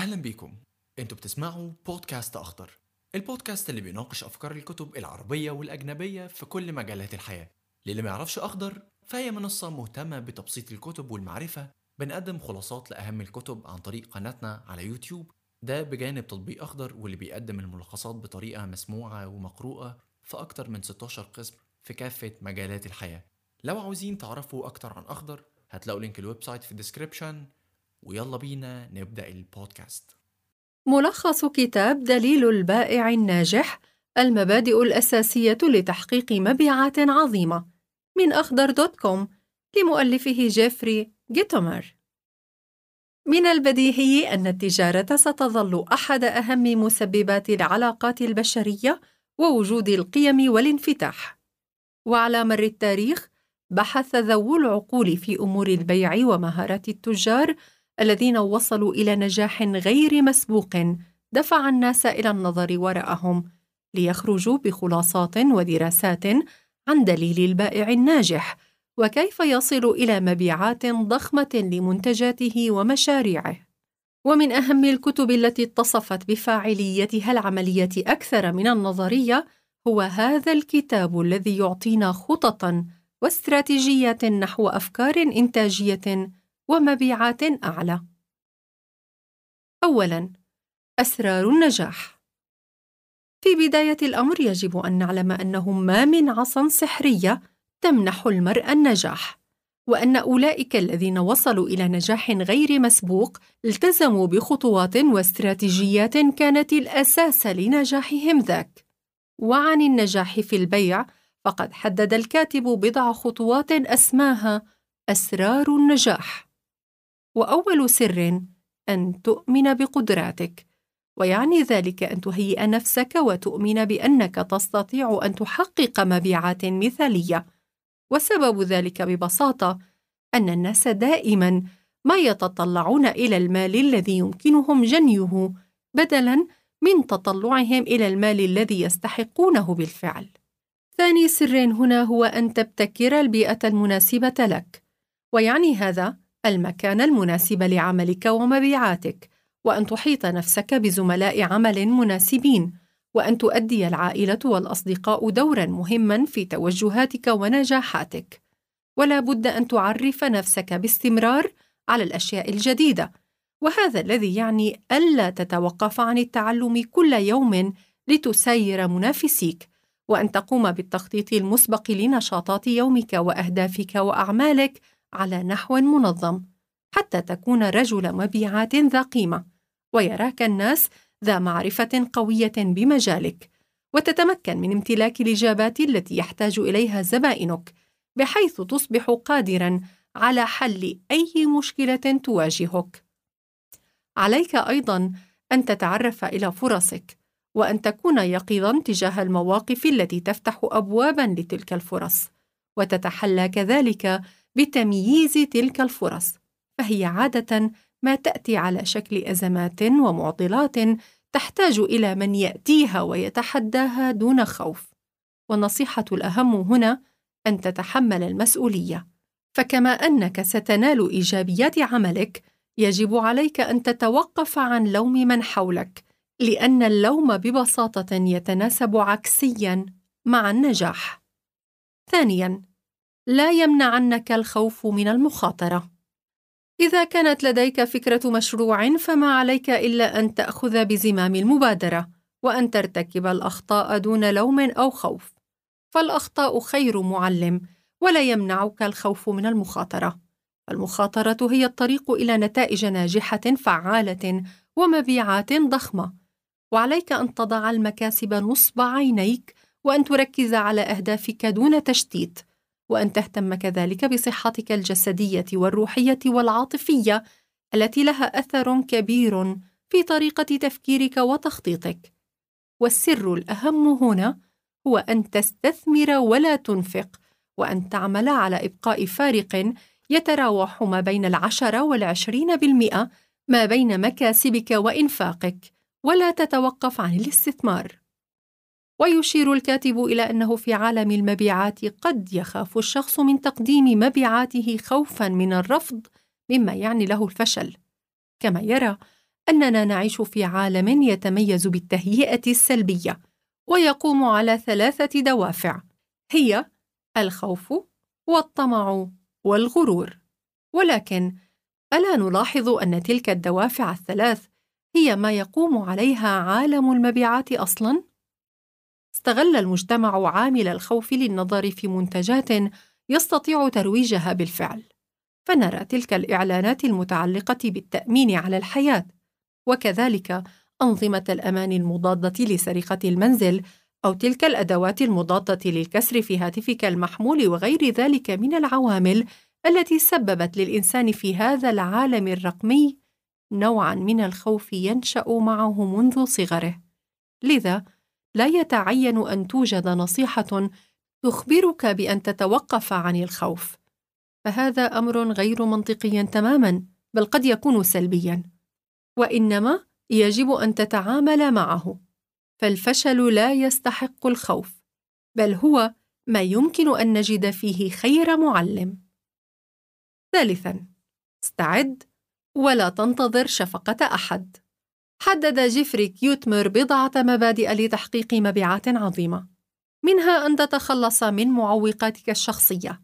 أهلا بيكم. أنتوا بتسمعوا بودكاست أخضر البودكاست اللي بيناقش أفكار الكتب العربية والأجنبية في كل مجالات الحياة. للي ما يعرفش أخضر فهي منصة مهتمة بتبسيط الكتب والمعرفة بنقدم خلاصات لأهم الكتب عن طريق قناتنا على يوتيوب. ده بجانب تطبيق أخضر واللي بيقدم الملخصات بطريقة مسموعة ومقروءة في أكتر من 16 قسم في كافة مجالات الحياة. لو عاوزين تعرفوا أكتر عن أخضر هتلاقوا link ال website في ال description ويلا بينا نبدأ البودكاست. ملخص كتاب دليل البائع الناجح المبادئ الأساسية لتحقيق مبيعات عظيمة من أخضر dot com لمؤلفه جيفري جيتومر. من البديهي أن التجارة ستظل أحد أهم مسببات العلاقات البشرية ووجود القيم والانفتاح. وعلى مر التاريخ بحث ذوو العقول في أمور البيع ومهارات التجار الذين وصلوا إلى نجاح غير مسبوق دفع الناس إلى النظر وراءهم ليخرجوا بخلاصات ودراسات عن دليل البائع الناجح وكيف يصل إلى مبيعات ضخمة لمنتجاته ومشاريعه. ومن أهم الكتب التي اتصفت بفاعليتها العملية أكثر من النظرية هو هذا الكتاب الذي يعطينا خططا واستراتيجيات نحو أفكار إنتاجية ومبيعات أعلى. اولا أسرار النجاح. في بداية الأمر يجب أن نعلم أنه ما من عصا سحرية تمنح المرء النجاح وأن أولئك الذين وصلوا إلى نجاح غير مسبوق التزموا بخطوات واستراتيجيات كانت الأساس لنجاحهم ذاك. وعن النجاح في البيع فقد حدد الكاتب بضع خطوات أسماها أسرار النجاح. وأول سر أن تؤمن بقدراتك ويعني ذلك أن تهيئ نفسك وتؤمن بأنك تستطيع أن تحقق مبيعات مثالية. وسبب ذلك ببساطة أن الناس دائما ما يتطلعون إلى المال الذي يمكنهم جنيه بدلا من تطلعهم إلى المال الذي يستحقونه بالفعل. ثاني سر هنا هو أن تبتكر البيئة المناسبة لك ويعني هذا المكان المناسب لعملك ومبيعاتك وأن تحيط نفسك بزملاء عمل مناسبين وأن تؤدي العائلة والأصدقاء دورا مهما في توجهاتك ونجاحاتك. ولا بد أن تعرف نفسك باستمرار على الأشياء الجديدة وهذا الذي يعني ألا تتوقف عن التعلم كل يوم لتساير منافسيك وأن تقوم بالتخطيط المسبق لنشاطات يومك وأهدافك وأعمالك على نحو منظم حتى تكون رجل مبيعات ذا قيمة ويراك الناس ذا معرفة قوية بمجالك. وتتمكن من امتلاك الإجابات التي يحتاج إليها زبائنك بحيث تصبح قادرا على حل أي مشكلة تواجهك. عليك أيضا أن تتعرف إلى فرصك وأن تكون يقظا تجاه المواقف التي تفتح ابوابا لتلك الفرص. وتتحلى كذلك بتمييز تلك الفرص فهي عادة ما تأتي على شكل أزمات ومعضلات تحتاج إلى من يأتيها ويتحداها دون خوف. والنصيحة الأهم هنا أن تتحمل المسؤولية فكما أنك ستنال إيجابيات عملك يجب عليك أن تتوقف عن لوم من حولك لأن اللوم ببساطة يتناسب عكسيا مع النجاح. ثانيا لا يمنعنك الخوف من المخاطرة. إذا كانت لديك فكرة مشروع فما عليك إلا أن تأخذ بزمام المبادرة وأن ترتكب الأخطاء دون لوم أو خوف. فالأخطاء خير معلم ولا يمنعك الخوف من المخاطرة. المخاطرة هي الطريق إلى نتائج ناجحة فعالة ومبيعات ضخمة. وعليك أن تضع المكاسب نصب عينيك وأن تركز على أهدافك دون تشتيت. وأن تهتم كذلك بصحتك الجسدية والروحية والعاطفية التي لها أثر كبير في طريقة تفكيرك وتخطيطك. والسر الأهم هنا هو أن تستثمر ولا تنفق وأن تعمل على إبقاء فارق يتراوح ما بين العشرة والعشرين بالمئة ما بين مكاسبك وإنفاقك ولا تتوقف عن الاستثمار. ويشير الكاتب إلى أنه في عالم المبيعات قد يخاف الشخص من تقديم مبيعاته خوفا من الرفض مما يعني له الفشل. كما يرى أننا نعيش في عالم يتميز بالتهيئة السلبية ويقوم على ثلاثة دوافع. هي الخوف والطمع والغرور. ولكن ألا نلاحظ أن تلك الدوافع الثلاث هي ما يقوم عليها عالم المبيعات أصلا؟ استغل المجتمع عامل الخوف للنظر في منتجات يستطيع ترويجها بالفعل. فنرى تلك الإعلانات المتعلقة بالتأمين على الحياة وكذلك أنظمة الأمان المضادة لسرقة المنزل أو تلك الأدوات المضادة للكسر في هاتفك المحمول وغير ذلك من العوامل التي سببت للإنسان في هذا العالم الرقمي نوعا من الخوف ينشأ معه منذ صغره. لذا لا يتعين أن توجد نصيحة تخبرك بأن تتوقف عن الخوف. فهذا أمر غير منطقي تماما بل قد يكون سلبيا. وإنما يجب أن تتعامل معه. فالفشل لا يستحق الخوف بل هو ما يمكن أن نجد فيه خير معلم. ثالثا استعد ولا تنتظر شفقة أحد. حدد جيفري كيوتمر بضعة مبادئ لتحقيق مبيعات عظيمة. منها أن تتخلص من معوقاتك الشخصية.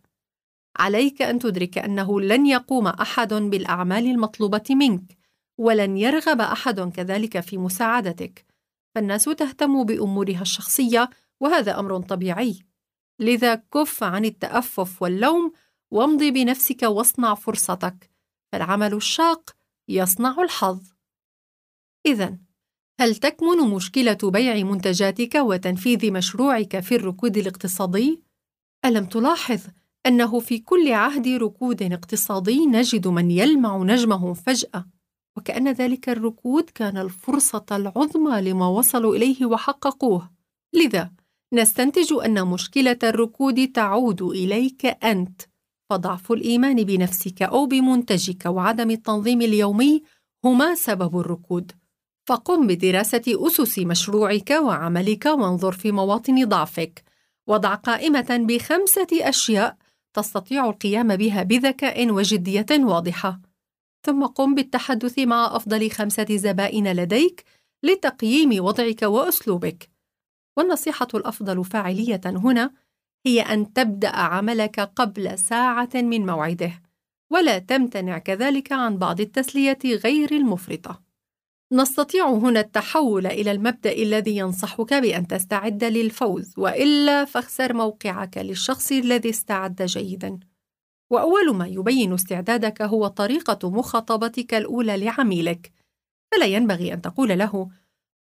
عليك أن تدرك أنه لن يقوم أحد بالأعمال المطلوبة منك ولن يرغب أحد كذلك في مساعدتك. فالناس تهتم بأمورها الشخصية وهذا أمر طبيعي. لذا كف عن التأفف واللوم وامض بنفسك واصنع فرصتك. فالعمل الشاق يصنع الحظ. إذا هل تكمن مشكلة بيع منتجاتك وتنفيذ مشروعك في الركود الاقتصادي؟ ألم تلاحظ أنه في كل عهد ركود اقتصادي نجد من يلمع نجمه فجأة وكأن ذلك الركود كان الفرصة العظمى لما وصلوا إليه وحققوه. لذا نستنتج أن مشكلة الركود تعود إليك أنت. فضعف الإيمان بنفسك أو بمنتجك وعدم التنظيم اليومي هما سبب الركود. فقم بدراسة أسس مشروعك وعملك وانظر في مواطن ضعفك. وضع قائمة بخمسة أشياء تستطيع القيام بها بذكاء وجدية واضحة. ثم قم بالتحدث مع أفضل خمسة زبائن لديك لتقييم وضعك وأسلوبك. والنصيحة الأفضل فاعلية هنا هي أن تبدأ عملك قبل ساعة من موعده ولا تمتنع كذلك عن بعض التسلية غير المفرطة. نستطيع هنا التحول إلى المبدأ الذي ينصحك بأن تستعد للفوز وإلا فاخسر موقعك للشخص الذي استعد جيداً. وأول ما يبين استعدادك هو طريقة مخاطبتك الأولى لعميلك. فلا ينبغي أن تقول له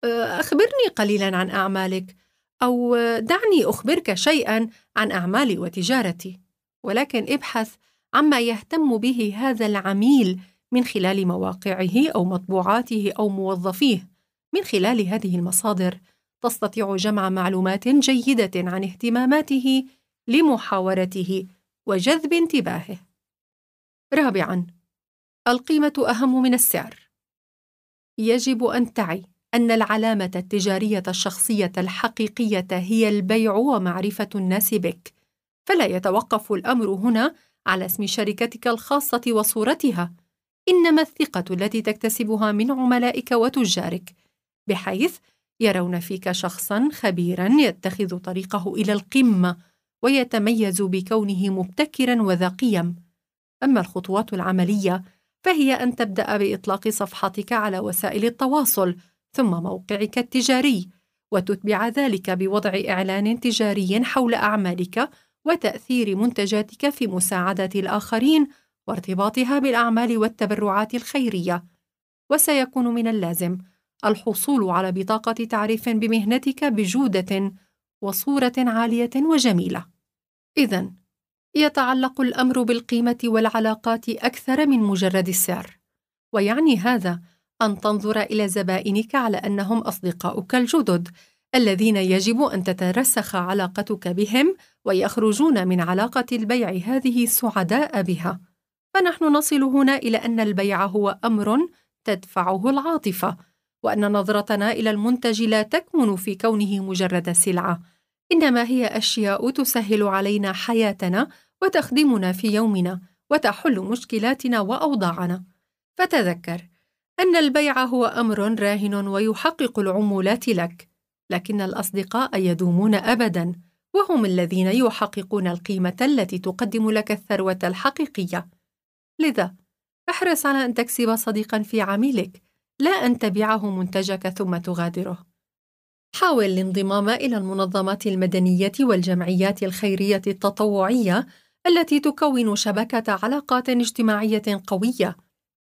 أه، أخبرني قليلا عن أعمالك أو دعني أخبرك شيئا عن أعمالي وتجارتي. ولكن ابحث عما يهتم به هذا العميل من خلال مواقعه أو مطبوعاته أو موظفيه من خلال هذه المصادر تستطيع جمع معلومات جيدة عن اهتماماته لمحاورته وجذب انتباهه. رابعاً: القيمة أهم من السعر. يجب أن تعي أن العلامة التجارية الشخصية الحقيقية هي البيع ومعرفة الناس بك، فلا يتوقف الأمر هنا على اسم شركتك الخاصة وصورتها، إنما الثقة التي تكتسبها من عملائك وتجارك، بحيث يرون فيك شخصا خبيرا يتخذ طريقه إلى القمة ويتميز بكونه مبتكرا وذا قيم. أما الخطوات العملية فهي أن تبدأ بإطلاق صفحتك على وسائل التواصل ثم موقعك التجاري وتتبع ذلك بوضع إعلان تجاري حول أعمالك وتأثير منتجاتك في مساعدة الآخرين وارتباطها بالأعمال والتبرعات الخيرية. وسيكون من اللازم الحصول على بطاقة تعريف بمهنتك بجودة وصورة عالية وجميلة. اذا يتعلق الأمر بالقيمة والعلاقات أكثر من مجرد السعر. ويعني هذا أن تنظر إلى زبائنك على أنهم أصدقاؤك الجدد الذين يجب أن تترسخ علاقتك بهم ويخرجون من علاقة البيع هذه سعداء بها. فنحن نصل هنا إلى أن البيع هو أمر تدفعه العاطفة وأن نظرتنا إلى المنتج لا تكمن في كونه مجرد سلعة إنما هي أشياء تسهل علينا حياتنا وتخدمنا في يومنا وتحل مشكلاتنا وأوضاعنا فتذكر أن البيع هو أمر راهن ويحقق العمولات لك، لكن الأصدقاء يدومون أبداً، وهم الذين يحققون القيمة التي تقدم لك الثروة الحقيقية. لذا، احرص على أن تكسب صديقاً في عميلك، لا أن تبيعه منتجك ثم تغادره. حاول الانضمام إلى المنظمات المدنية والجمعيات الخيرية التطوعية التي تكون شبكة علاقات اجتماعية قوية.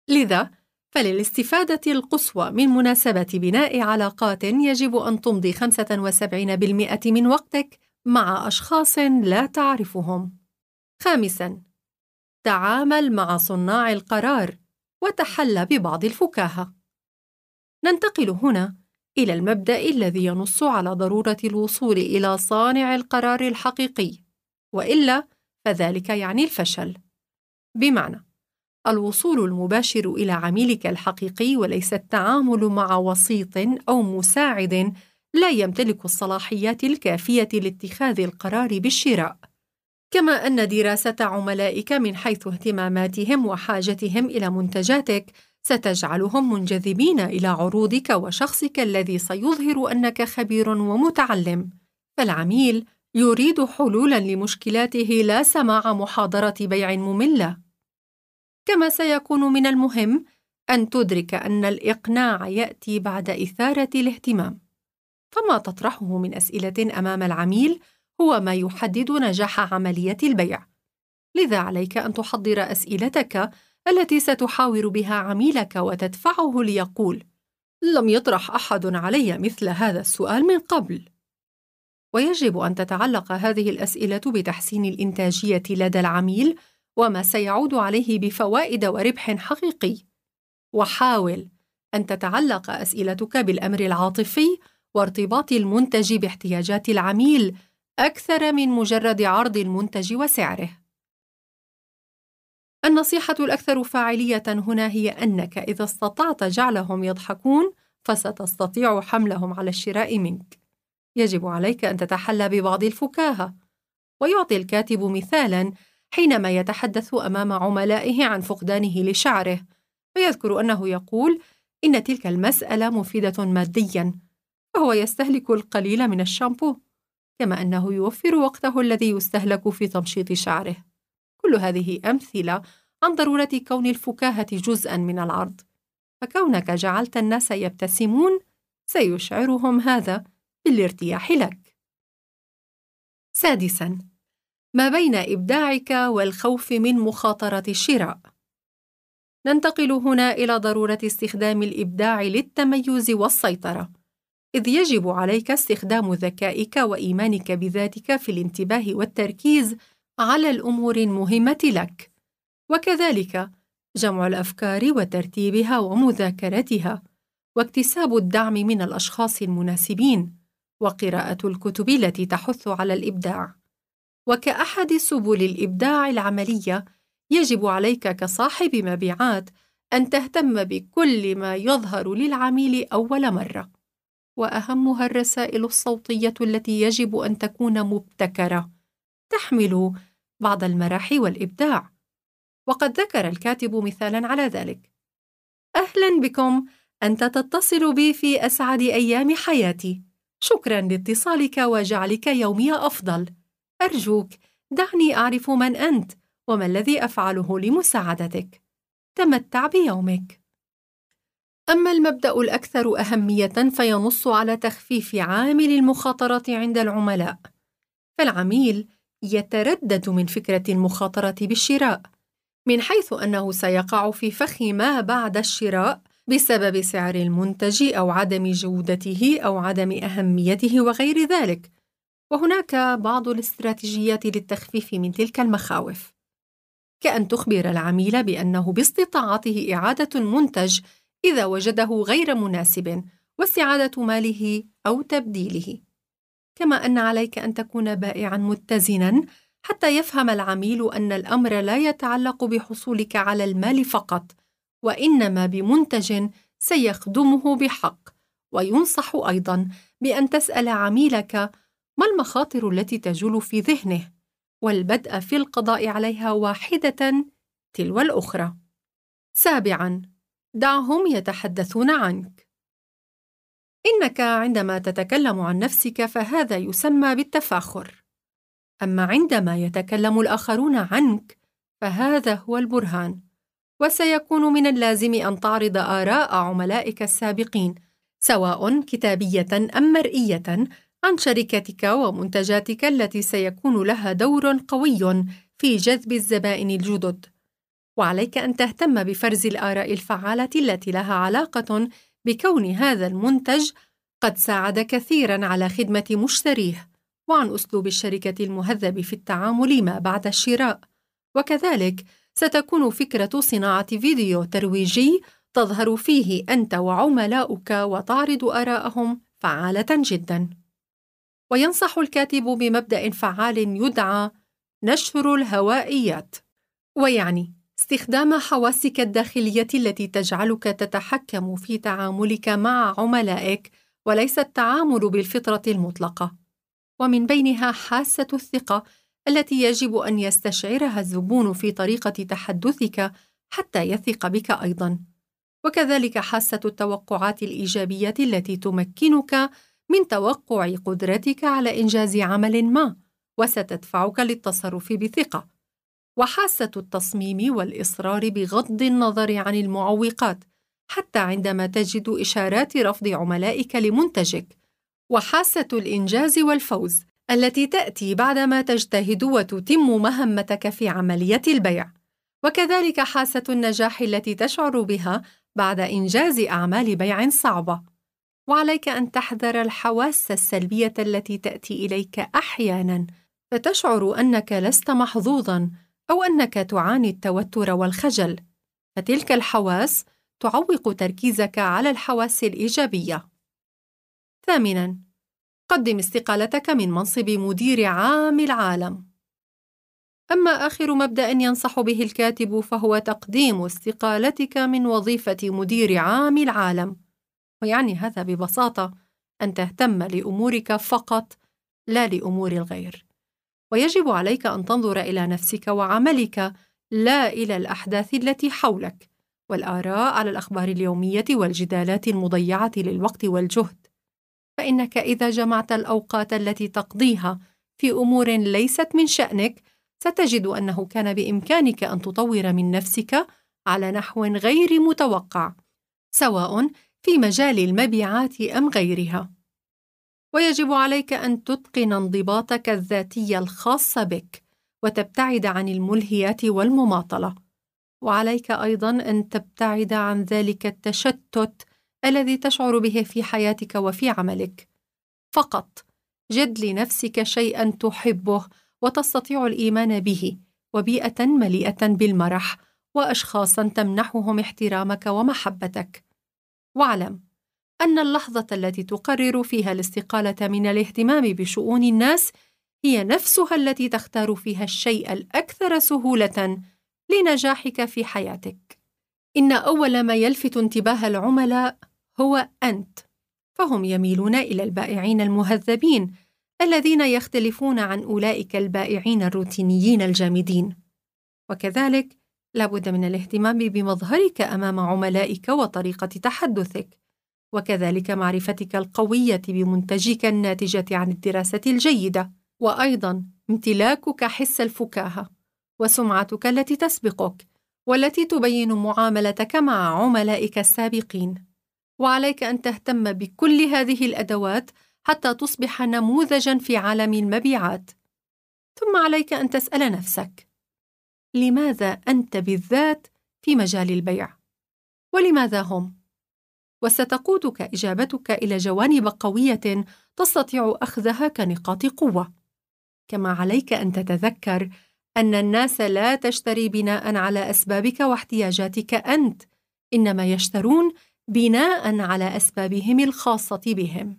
لذا، فللاستفادة القصوى من مناسبة بناء علاقات يجب أن تمضي 75% من وقتك مع أشخاص لا تعرفهم. خامساً: تعامل مع صناع القرار وتحلى ببعض الفكاهة. ننتقل هنا إلى المبدأ الذي ينص على ضرورة الوصول إلى صانع القرار الحقيقي، وإلا فذلك يعني الفشل. بمعنى الوصول المباشر إلى عميلك الحقيقي وليس التعامل مع وسيط أو مساعد لا يمتلك الصلاحيات الكافية لاتخاذ القرار بالشراء. كما أن دراسة عملائك من حيث اهتماماتهم وحاجتهم إلى منتجاتك ستجعلهم منجذبين إلى عروضك وشخصك الذي سيظهر أنك خبير ومتعلم. فالعميل يريد حلولا لمشكلاته لا سماع محاضرة بيع مملة. كما سيكون من المهم أن تدرك أن الإقناع يأتي بعد إثارة الاهتمام. فما تطرحه من أسئلة أمام العميل هو ما يحدد نجاح عملية البيع. لذا عليك أن تحضر أسئلتك التي ستحاور بها عميلك وتدفعه ليقول: لم يطرح أحد علي مثل هذا السؤال من قبل. ويجب أن تتعلق هذه الأسئلة بتحسين الإنتاجية لدى العميل وما سيعود عليه بفوائد وربح حقيقي. وحاول أن تتعلق أسئلتك بالأمر العاطفي وارتباط المنتج باحتياجات العميل أكثر من مجرد عرض المنتج وسعره. النصيحة الأكثر فاعلية هنا هي أنك إذا استطعت جعلهم يضحكون فستستطيع حملهم على الشراء منك. يجب عليك أن تتحلى ببعض الفكاهة. ويعطي الكاتب مثالاً حينما يتحدث أمام عملائه عن فقدانه لشعره، فيذكر أنه يقول: إن تلك المسألة مفيدة مادياً، فهو يستهلك القليل من الشامبو، كما أنه يوفر وقته الذي يستهلك في تمشيط شعره. كل هذه أمثلة عن ضرورة كون الفكاهة جزءًا من العرض، فكونك جعلت الناس يبتسمون سيشعرهم هذا بالارتياح لك. سادساً: ما بين إبداعك والخوف من مخاطرة الشراء. ننتقل هنا إلى ضرورة استخدام الإبداع للتميز والسيطرة، إذ يجب عليك استخدام ذكائك وإيمانك بذاتك في الانتباه والتركيز على الأمور المهمة لك، وكذلك جمع الأفكار وترتيبها ومذاكرتها، واكتساب الدعم من الأشخاص المناسبين، وقراءة الكتب التي تحث على الإبداع. وكأحد سبل الإبداع العملية، يجب عليك كصاحب مبيعات أن تهتم بكل ما يظهر للعميل أول مرة. وأهمها الرسائل الصوتية التي يجب أن تكون مبتكرة، تحمل بعض المرح والإبداع. وقد ذكر الكاتب مثالاً على ذلك: أهلاً بكم، أنت تتصل بي في أسعد أيام حياتي. شكراً لاتصالك وجعلك يومي أفضل. أرجوك دعني أعرف من أنت وما الذي أفعله لمساعدتك. تمتع بيومك. أما المبدأ الأكثر أهمية فينص على تخفيف عامل المخاطرة عند العملاء. فالعميل يتردد من فكرة المخاطرة بالشراء، من حيث أنه سيقع في فخ ما بعد الشراء بسبب سعر المنتج أو عدم جودته أو عدم أهميته وغير ذلك. وهناك بعض الاستراتيجيات للتخفيف من تلك المخاوف كأن تخبر العميل بأنه باستطاعته إعادة المنتج إذا وجده غير مناسب واستعادة ماله أو تبديله. كما أن عليك أن تكون بائعًا متزنًا حتى يفهم العميل أن الأمر لا يتعلق بحصولك على المال فقط وإنما بمنتج سيخدمه بحق. وينصح أيضًا بأن تسأل عميلك ما المخاطر التي تجول في ذهنه والبدء في القضاء عليها واحدة تلو الأخرى. سابعا دعهم يتحدثون عنك. إنك عندما تتكلم عن نفسك فهذا يسمى بالتفاخر. أما عندما يتكلم الآخرون عنك فهذا هو البرهان وسيكون من اللازم أن تعرض آراء عملائك السابقين سواء كتابية أم مرئية عن شركتك ومنتجاتك التي سيكون لها دور قوي في جذب الزبائن الجدد. وعليك أن تهتم بفرز الآراء الفعالة التي لها علاقة بكون هذا المنتج قد ساعد كثيرا على خدمة مشتريه وعن أسلوب الشركة المهذب في التعامل ما بعد الشراء. وكذلك ستكون فكرة صناعة فيديو ترويجي تظهر فيه أنت وعملاؤك وتعرض آراءهم فعالة جدا. وينصح الكاتب بمبدأ فعال يدعى نشر الهوائيات. ويعني استخدام حواسك الداخلية التي تجعلك تتحكم في تعاملك مع عملائك وليس التعامل بالفطرة المطلقة. ومن بينها حاسة الثقة التي يجب أن يستشعرها الزبون في طريقة تحدثك حتى يثق بك أيضا. وكذلك حاسة التوقعات الإيجابية التي تمكنك من توقع قدرتك على إنجاز عمل ما وستدفعك للتصرف بثقة. وحاسة التصميم والإصرار بغض النظر عن المعوقات حتى عندما تجد إشارات رفض عملائك لمنتجك. وحاسة الإنجاز والفوز التي تأتي بعدما تجتهد وتتم مهمتك في عملية البيع. وكذلك حاسة النجاح التي تشعر بها بعد إنجاز أعمال بيع صعبة. وعليك أن تحذر الحواس السلبية التي تأتي إليك أحيانا. فتشعر أنك لست محظوظا. أو أنك تعاني التوتر والخجل. فتلك الحواس تعوق تركيزك على الحواس الإيجابية. ثامنا قدم استقالتك من منصب مدير عام العالم. أما آخر مبدأ ينصح به الكاتب فهو تقديم استقالتك من وظيفة مدير عام العالم. ويعني هذا ببساطة أن تهتم لأمورك فقط لا لأمور الغير. ويجب عليك أن تنظر إلى نفسك وعملك لا إلى الأحداث التي حولك. والآراء على الأخبار اليومية والجدالات المضيعة للوقت والجهد. فإنك إذا جمعت الأوقات التي تقضيها في أمور ليست من شأنك ستجد أنه كان بإمكانك أن تطور من نفسك على نحو غير متوقع سواء في مجال المبيعات أم غيرها. ويجب عليك أن تتقن انضباطك الذاتي الخاص بك وتبتعد عن الملهيات والمماطلة. وعليك أيضا أن تبتعد عن ذلك التشتت الذي تشعر به في حياتك وفي عملك. فقط جد لنفسك شيئا تحبه وتستطيع الإيمان به وبيئة مليئة بالمرح واشخاصا تمنحهم احترامك ومحبتك. واعلم أن اللحظة التي تقرر فيها الاستقالة من الاهتمام بشؤون الناس هي نفسها التي تختار فيها الشيء الأكثر سهولة لنجاحك في حياتك. إن أول ما يلفت انتباه العملاء هو أنت. فهم يميلون إلى البائعين المهذبين الذين يختلفون عن أولئك البائعين الروتينيين الجامدين. وكذلك لابد من الاهتمام بمظهرك أمام عملائك وطريقة تحدثك. وكذلك معرفتك القوية بمنتجك الناتجة عن الدراسة الجيدة. وأيضا امتلاكك حس الفكاهة وسمعتك التي تسبقك والتي تبين معاملتك مع عملائك السابقين. وعليك أن تهتم بكل هذه الأدوات حتى تصبح نموذجا في عالم المبيعات. ثم عليك أن تسأل نفسك لماذا أنت بالذات في مجال البيع؟ ولماذا هم؟ وستقودك إجابتك إلى جوانب قوية تستطيع أخذها كنقاط قوة. كما عليك أن تتذكر أن الناس لا تشتري بناء على أسبابك واحتياجاتك أنت إنما يشترون بناء على أسبابهم الخاصة بهم.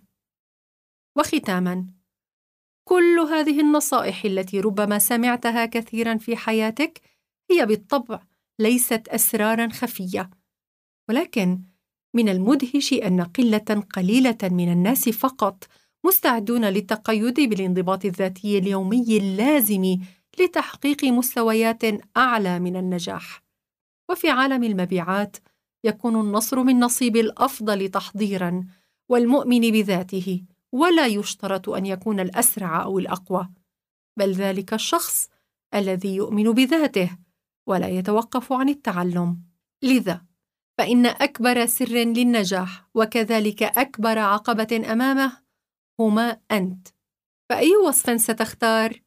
وختاما كل هذه النصائح التي ربما سمعتها كثيرا في حياتك هي بالطبع ليست اسرارا خفية. ولكن من المدهش أن قلة قليلة من الناس فقط مستعدون للتقيد بالانضباط الذاتي اليومي اللازم لتحقيق مستويات أعلى من النجاح. وفي عالم المبيعات يكون النصر من نصيب الأفضل تحضيرا والمؤمن بذاته ولا يشترط أن يكون الأسرع أو الأقوى بل ذلك الشخص الذي يؤمن بذاته ولا يتوقف عن التعلم. لذا فإن أكبر سر للنجاح وكذلك أكبر عقبة أمامه هما أنت. فأي وصف ستختار؟